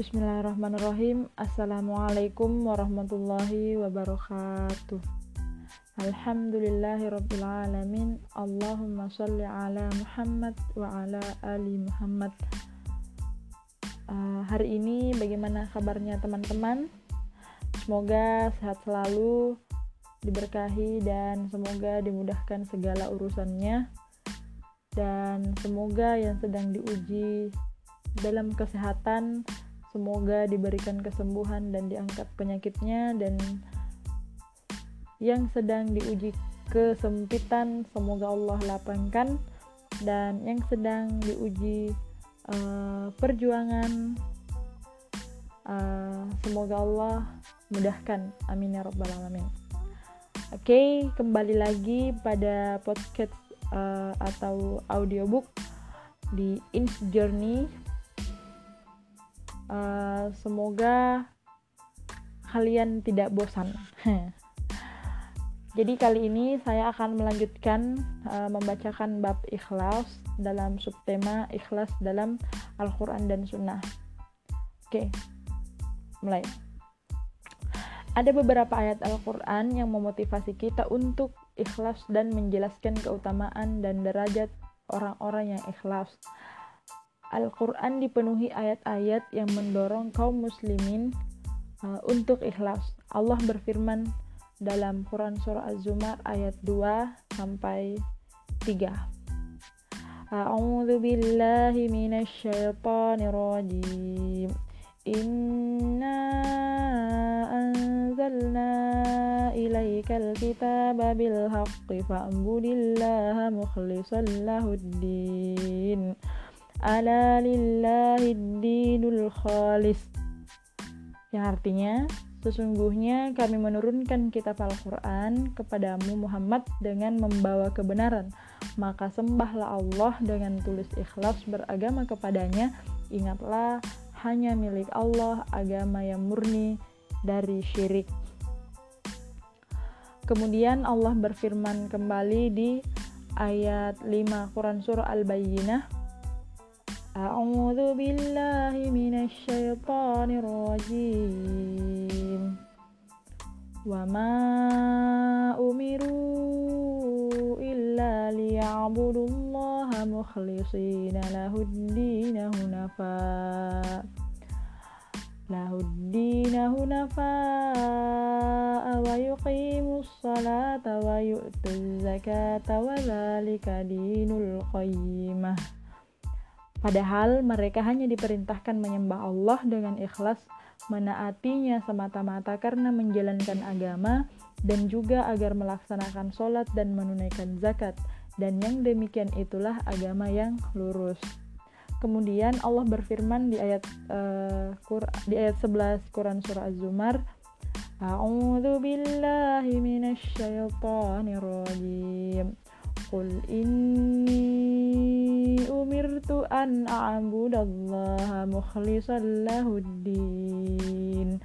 Bismillahirrahmanirrahim. Assalamualaikum warahmatullahi wabarakatuh. Alhamdulillahirrabbilalamin Allahumma salli ala Muhammad wa ala ali Muhammad. Uh, Hari ini bagaimana kabarnya teman-teman? Semoga sehat selalu Diberkahi dan semoga dimudahkan segala urusannya. Dan semoga yang sedang diuji dalam kesehatan Semoga diberikan kesembuhan dan diangkat penyakitnya dan yang sedang diuji kesempitan semoga Allah lapangkan. Dan yang sedang diuji uh, perjuangan uh, semoga Allah mudahkan. Amin ya rabbal alamin. Oke okay, kembali lagi pada podcast uh, atau audiobook di Inch Journey Eh, semoga kalian tidak bosan. Jadi kali ini saya akan melanjutkan uh, membacakan bab ikhlas dalam subtema ikhlas dalam Al-Quran dan Sunnah. Oke, mulai. Ada beberapa ayat Al-Quran yang memotivasi kita untuk ikhlas dan menjelaskan keutamaan dan derajat orang-orang yang ikhlas. Al-Quran dipenuhi ayat-ayat yang mendorong kaum muslimin uh, untuk ikhlas. Allah berfirman dalam Quran Surah Az-Zumar ayat 2 sampai 3. A'udzu billahi minasy syaithanir rajim. Inna anzalna ilaikal kitaba bil haqqi fa'budillaha mukhlishan lahuddin ala lillahi dinul khalis. Yang artinya sesungguhnya kami menurunkan kitab Al-Quran kepadamu Muhammad dengan membawa kebenaran. Maka sembahlah Allah dengan tulis ikhlas beragama kepadanya. Ingatlah hanya milik Allah agama yang murni dari syirik. Kemudian Allah berfirman kembali di ayat 5 Quran Surah Al-Bayyinah أعوذ بالله من الشيطان الرجيم. وما أمروا إلا ليعبدوا الله مخلصين له الدين هنفاء له الدين هنفاء ويقيموا الصلاة ويؤتوا الزكاة وذلك دين القيمة. Padahal mereka hanya diperintahkan menyembah Allah dengan ikhlas, menaatinya semata-mata karena menjalankan agama, dan juga agar melaksanakan sholat dan menunaikan zakat. Dan yang demikian itulah agama yang lurus. Kemudian Allah berfirman di ayat uh, di ayat 11 Quran surah Az-Zumar, A'udzu. Qul inni umirtu an a'budallaha mukhlishan lahuddin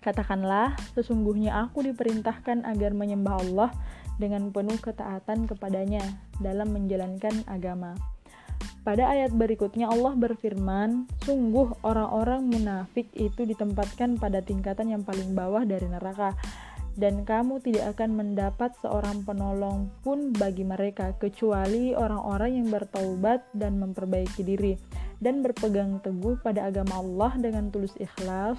Katakanlah, sesungguhnya aku diperintahkan agar menyembah Allah dengan penuh ketaatan kepadanya dalam menjalankan agama. Pada ayat berikutnya Allah berfirman, sungguh orang-orang munafik itu ditempatkan pada tingkatan yang paling bawah dari neraka dan kamu tidak akan mendapat seorang penolong pun bagi mereka kecuali orang-orang yang bertaubat dan memperbaiki diri dan berpegang teguh pada agama Allah dengan tulus ikhlas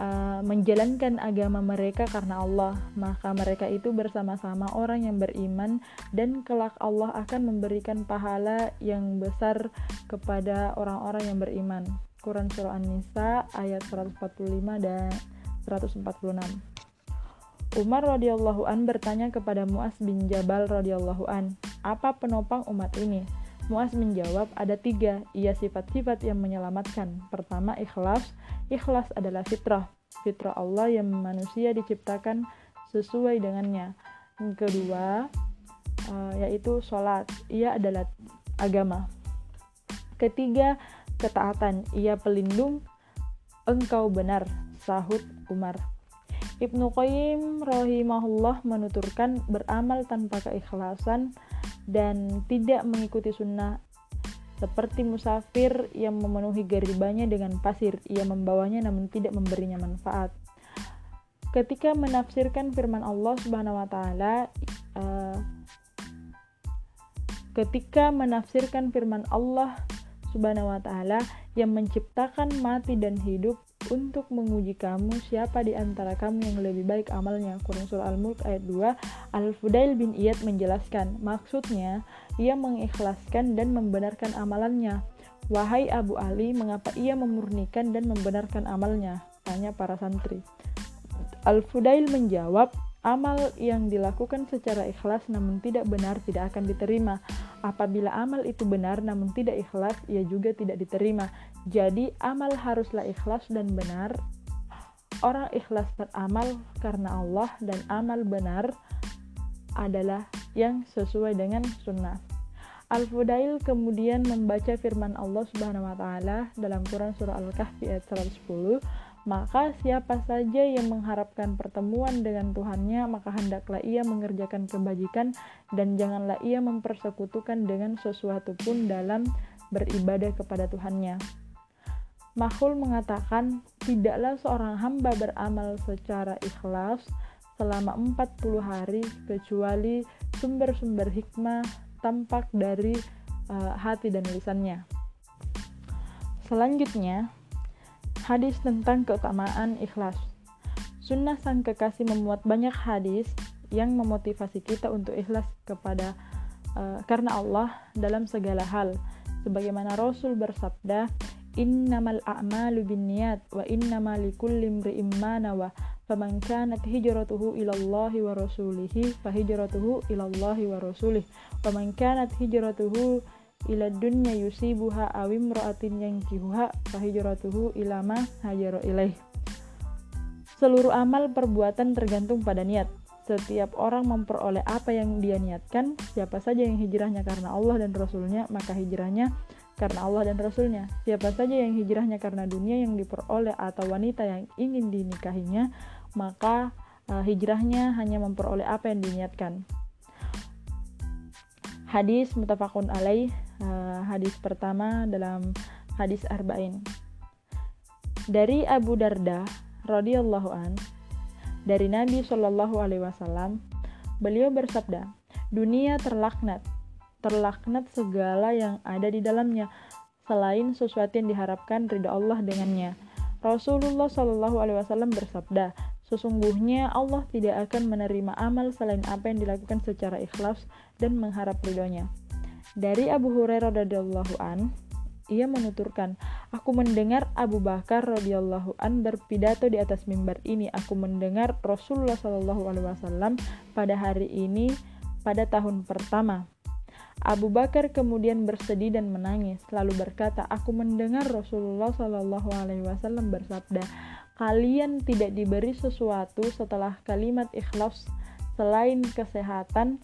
uh, menjalankan agama mereka karena Allah. Maka mereka itu bersama-sama orang yang beriman dan kelak Allah akan memberikan pahala yang besar kepada orang-orang yang beriman. Quran Surah An-Nisa ayat 145 dan 146 Umar radhiyallahu an bertanya kepada Muaz bin Jabal radhiyallahu an, apa penopang umat ini? Muaz menjawab, ada tiga, ia sifat-sifat yang menyelamatkan. Pertama, ikhlas. Ikhlas adalah fitrah. Fitrah Allah yang manusia diciptakan sesuai dengannya. Kedua, uh, yaitu sholat. Ia adalah agama. Ketiga, ketaatan. Ia pelindung engkau benar. Sahut Umar. Ibnu Qayyim rahimahullah menuturkan beramal tanpa keikhlasan dan tidak mengikuti sunnah seperti musafir yang memenuhi garibannya dengan pasir, ia membawanya namun tidak memberinya manfaat. Ketika menafsirkan firman Allah Subhanahu wa taala uh, ketika menafsirkan firman Allah Subhanahu wa taala yang menciptakan mati dan hidup untuk menguji kamu siapa di antara kamu yang lebih baik amalnya. Quran Surah Al-Mulk ayat 2, Al-Fudail bin Iyad menjelaskan, maksudnya ia mengikhlaskan dan membenarkan amalannya. Wahai Abu Ali, mengapa ia memurnikan dan membenarkan amalnya? Tanya para santri. Al-Fudail menjawab, Amal yang dilakukan secara ikhlas namun tidak benar tidak akan diterima. Apabila amal itu benar namun tidak ikhlas, ia juga tidak diterima. Jadi, amal haruslah ikhlas dan benar. Orang ikhlas beramal karena Allah dan amal benar adalah yang sesuai dengan sunnah. Al-Fudail kemudian membaca firman Allah Subhanahu wa taala dalam Quran surah Al-Kahfi ayat 110 maka siapa saja yang mengharapkan pertemuan dengan Tuhannya, maka hendaklah ia mengerjakan kebajikan dan janganlah ia mempersekutukan dengan sesuatu pun dalam beribadah kepada Tuhannya. Mahul mengatakan, tidaklah seorang hamba beramal secara ikhlas selama 40 hari kecuali sumber-sumber hikmah tampak dari uh, hati dan lisannya. Selanjutnya, Hadis tentang keutamaan ikhlas. Sunnah sang kekasih memuat banyak hadis yang memotivasi kita untuk ikhlas kepada uh, karena Allah dalam segala hal. Sebagaimana Rasul bersabda, "Innamal a'malu binniyat wa innamal likulli imri'in ma nawa." Faman kanat hijratuhu ila Allah wa rasulihi fa hijratuhu ila Allah wa rasulih. Faman kanat hijratuhu ila dunya yusibuha awim ro'atin yang kihuha fahijratuhu ilama hajaro ilaih. Seluruh amal perbuatan tergantung pada niat. Setiap orang memperoleh apa yang dia niatkan siapa saja yang hijrahnya karena Allah dan Rasulnya maka hijrahnya karena Allah dan Rasulnya. Siapa saja yang hijrahnya karena dunia yang diperoleh atau wanita yang ingin dinikahinya maka uh, hijrahnya hanya memperoleh apa yang diniatkan hadis mutafakun alaih uh, hadis pertama dalam hadis arba'in. Dari Abu Darda radhiyallahu an dari Nabi Shallallahu alaihi wasallam beliau bersabda dunia terlaknat terlaknat segala yang ada di dalamnya selain sesuatu yang diharapkan ridha Allah dengannya. Rasulullah Shallallahu alaihi wasallam bersabda Sesungguhnya Allah tidak akan menerima amal selain apa yang dilakukan secara ikhlas dan mengharap ridhonya. Dari Abu Hurairah radhiyallahu an, ia menuturkan, "Aku mendengar Abu Bakar radhiyallahu an berpidato di atas mimbar ini. Aku mendengar Rasulullah shallallahu alaihi wasallam pada hari ini pada tahun pertama." Abu Bakar kemudian bersedih dan menangis, lalu berkata, "Aku mendengar Rasulullah shallallahu alaihi wasallam bersabda, kalian tidak diberi sesuatu setelah kalimat ikhlas selain kesehatan."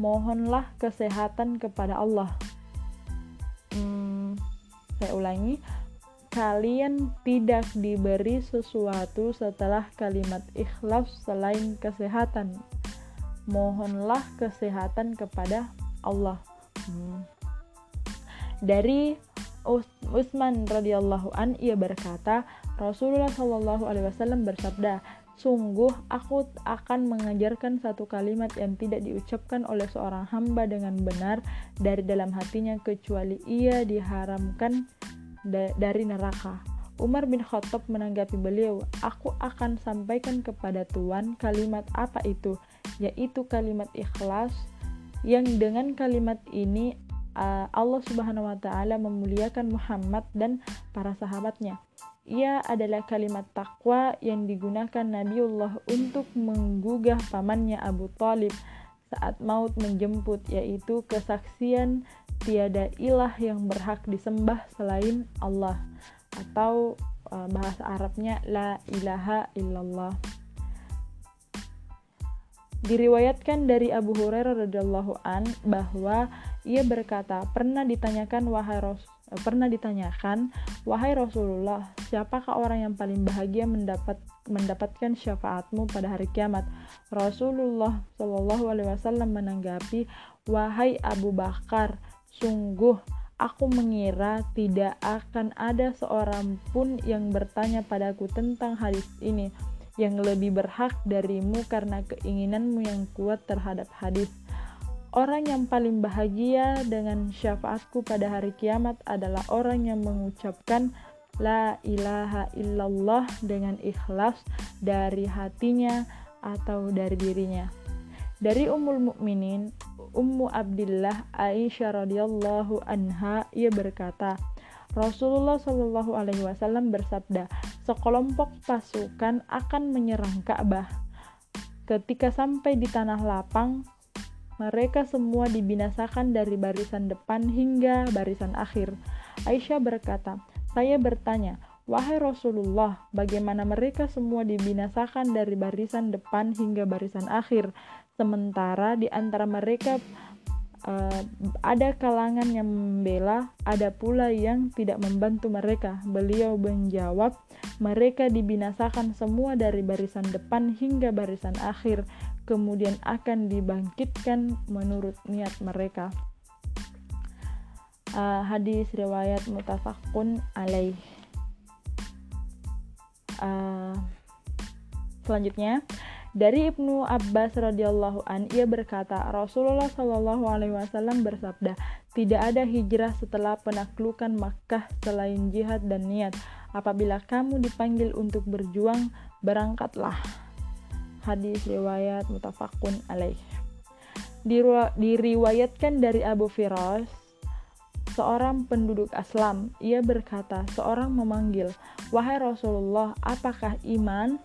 mohonlah kesehatan kepada Allah. Hmm, saya ulangi, kalian tidak diberi sesuatu setelah kalimat ikhlas selain kesehatan. Mohonlah kesehatan kepada Allah. Hmm. Dari Utsman radhiyallahu an ia berkata, Rasulullah shallallahu alaihi wasallam bersabda, Sungguh aku akan mengajarkan satu kalimat yang tidak diucapkan oleh seorang hamba dengan benar dari dalam hatinya kecuali ia diharamkan da dari neraka. Umar bin Khattab menanggapi beliau, "Aku akan sampaikan kepada Tuhan kalimat apa itu, yaitu kalimat ikhlas yang dengan kalimat ini Allah Subhanahu wa taala memuliakan Muhammad dan para sahabatnya." Ia adalah kalimat takwa yang digunakan Nabiullah untuk menggugah pamannya Abu Talib saat maut menjemput yaitu kesaksian tiada ilah yang berhak disembah selain Allah atau uh, bahasa Arabnya la ilaha illallah. Diriwayatkan dari Abu Hurairah radhiyallahu an bahwa ia berkata, pernah ditanyakan wahai Rasul pernah ditanyakan, "Wahai Rasulullah, siapakah orang yang paling bahagia mendapat mendapatkan syafaatmu pada hari kiamat?" Rasulullah Shallallahu alaihi wasallam menanggapi, "Wahai Abu Bakar, sungguh Aku mengira tidak akan ada seorang pun yang bertanya padaku tentang hadis ini yang lebih berhak darimu karena keinginanmu yang kuat terhadap hadis. Orang yang paling bahagia dengan syafaatku pada hari kiamat adalah orang yang mengucapkan La ilaha illallah dengan ikhlas dari hatinya atau dari dirinya. Dari Ummul Mukminin Ummu Abdillah Aisyah radhiyallahu anha ia berkata, Rasulullah Shallallahu alaihi wasallam bersabda, sekelompok pasukan akan menyerang Ka'bah. Ketika sampai di tanah lapang, mereka semua dibinasakan dari barisan depan hingga barisan akhir. Aisyah berkata, "Saya bertanya, wahai Rasulullah, bagaimana mereka semua dibinasakan dari barisan depan hingga barisan akhir?" Sementara di antara mereka uh, ada kalangan yang membela, ada pula yang tidak membantu mereka. Beliau menjawab, mereka dibinasakan semua dari barisan depan hingga barisan akhir, kemudian akan dibangkitkan menurut niat mereka. Uh, hadis riwayat mutafakun alaih. Uh, selanjutnya, dari Ibnu Abbas radhiyallahu an ia berkata, Rasulullah shallallahu alaihi wasallam bersabda, tidak ada hijrah setelah penaklukan Makkah selain jihad dan niat. Apabila kamu dipanggil untuk berjuang, berangkatlah. Hadis riwayat mutafakun alaih. Diriwayatkan dari Abu Firas, seorang penduduk Aslam, ia berkata, seorang memanggil, "Wahai Rasulullah, apakah iman?"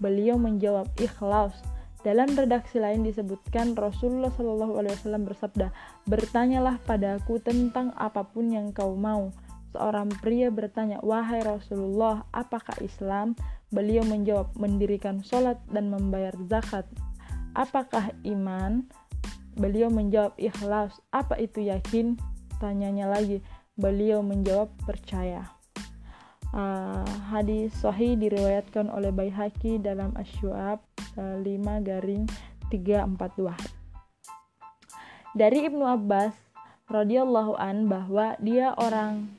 Beliau menjawab ikhlas. Dalam redaksi lain disebutkan Rasulullah Shallallahu Alaihi Wasallam bersabda, bertanyalah padaku tentang apa pun yang kau mau. Seorang pria bertanya, wahai Rasulullah, apakah Islam? Beliau menjawab, mendirikan sholat dan membayar zakat. Apakah iman? Beliau menjawab ikhlas. Apa itu yakin? Tanyanya lagi. Beliau menjawab percaya. Uh, hadis sahih diriwayatkan oleh Baihaqi dalam Asyuab uh, 5 garing 342. Dari Ibnu Abbas radhiyallahu an bahwa dia orang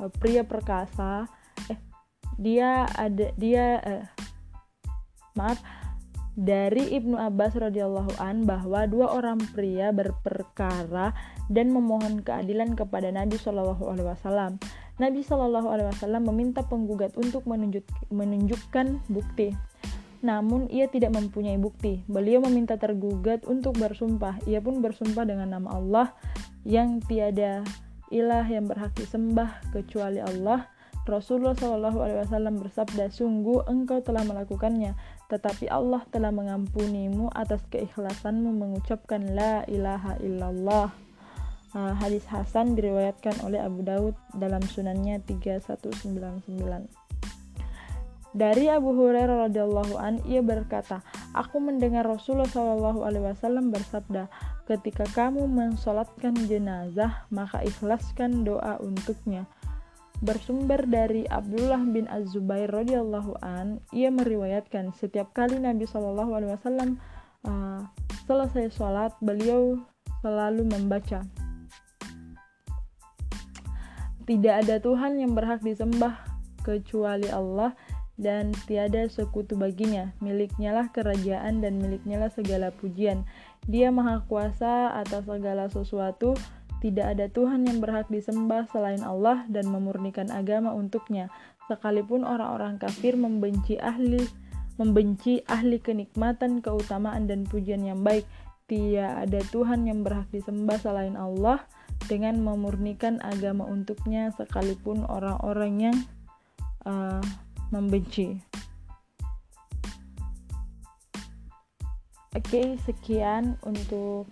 uh, pria perkasa eh dia ada dia uh, maaf dari Ibnu Abbas radhiyallahu an bahwa dua orang pria berperkara dan memohon keadilan kepada Nabi Shallallahu alaihi wasallam. Nabi Shallallahu Alaihi Wasallam meminta penggugat untuk menunjuk, menunjukkan bukti. Namun ia tidak mempunyai bukti. Beliau meminta tergugat untuk bersumpah. Ia pun bersumpah dengan nama Allah yang tiada ilah yang berhak disembah kecuali Allah. Rasulullah Wasallam bersabda, sungguh engkau telah melakukannya, tetapi Allah telah mengampunimu atas keikhlasanmu mengucapkan la ilaha illallah. Uh, hadis Hasan diriwayatkan oleh Abu Daud dalam sunannya 3199. Dari Abu Hurairah radhiyallahu an ia berkata, aku mendengar Rasulullah wasallam bersabda, ketika kamu mensolatkan jenazah, maka ikhlaskan doa untuknya. Bersumber dari Abdullah bin Az-Zubair radhiyallahu an, ia meriwayatkan setiap kali Nabi wasallam uh, selesai sholat, beliau selalu membaca tidak ada Tuhan yang berhak disembah kecuali Allah dan tiada sekutu baginya. Miliknya lah kerajaan dan miliknya lah segala pujian. Dia maha kuasa atas segala sesuatu. Tidak ada Tuhan yang berhak disembah selain Allah dan memurnikan agama untuknya. Sekalipun orang-orang kafir membenci ahli membenci ahli kenikmatan, keutamaan dan pujian yang baik, tiada ada Tuhan yang berhak disembah selain Allah dengan memurnikan agama untuknya sekalipun orang-orang yang uh, membenci. Oke, okay, sekian untuk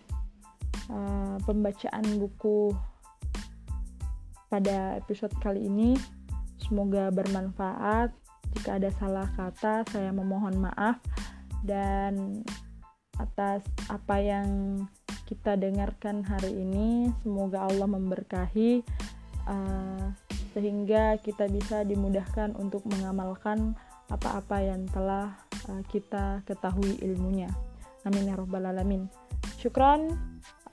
uh, pembacaan buku pada episode kali ini. Semoga bermanfaat. Jika ada salah kata, saya memohon maaf dan atas apa yang kita dengarkan hari ini. Semoga Allah memberkahi uh, sehingga kita bisa dimudahkan untuk mengamalkan apa-apa yang telah uh, kita ketahui ilmunya. Amin ya robbal alamin. Syukron.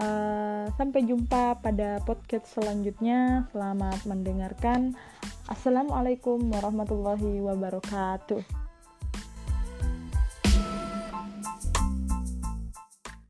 Uh, eh, sampai jumpa pada podcast selanjutnya. Selamat mendengarkan. Assalamualaikum warahmatullahi wabarakatuh.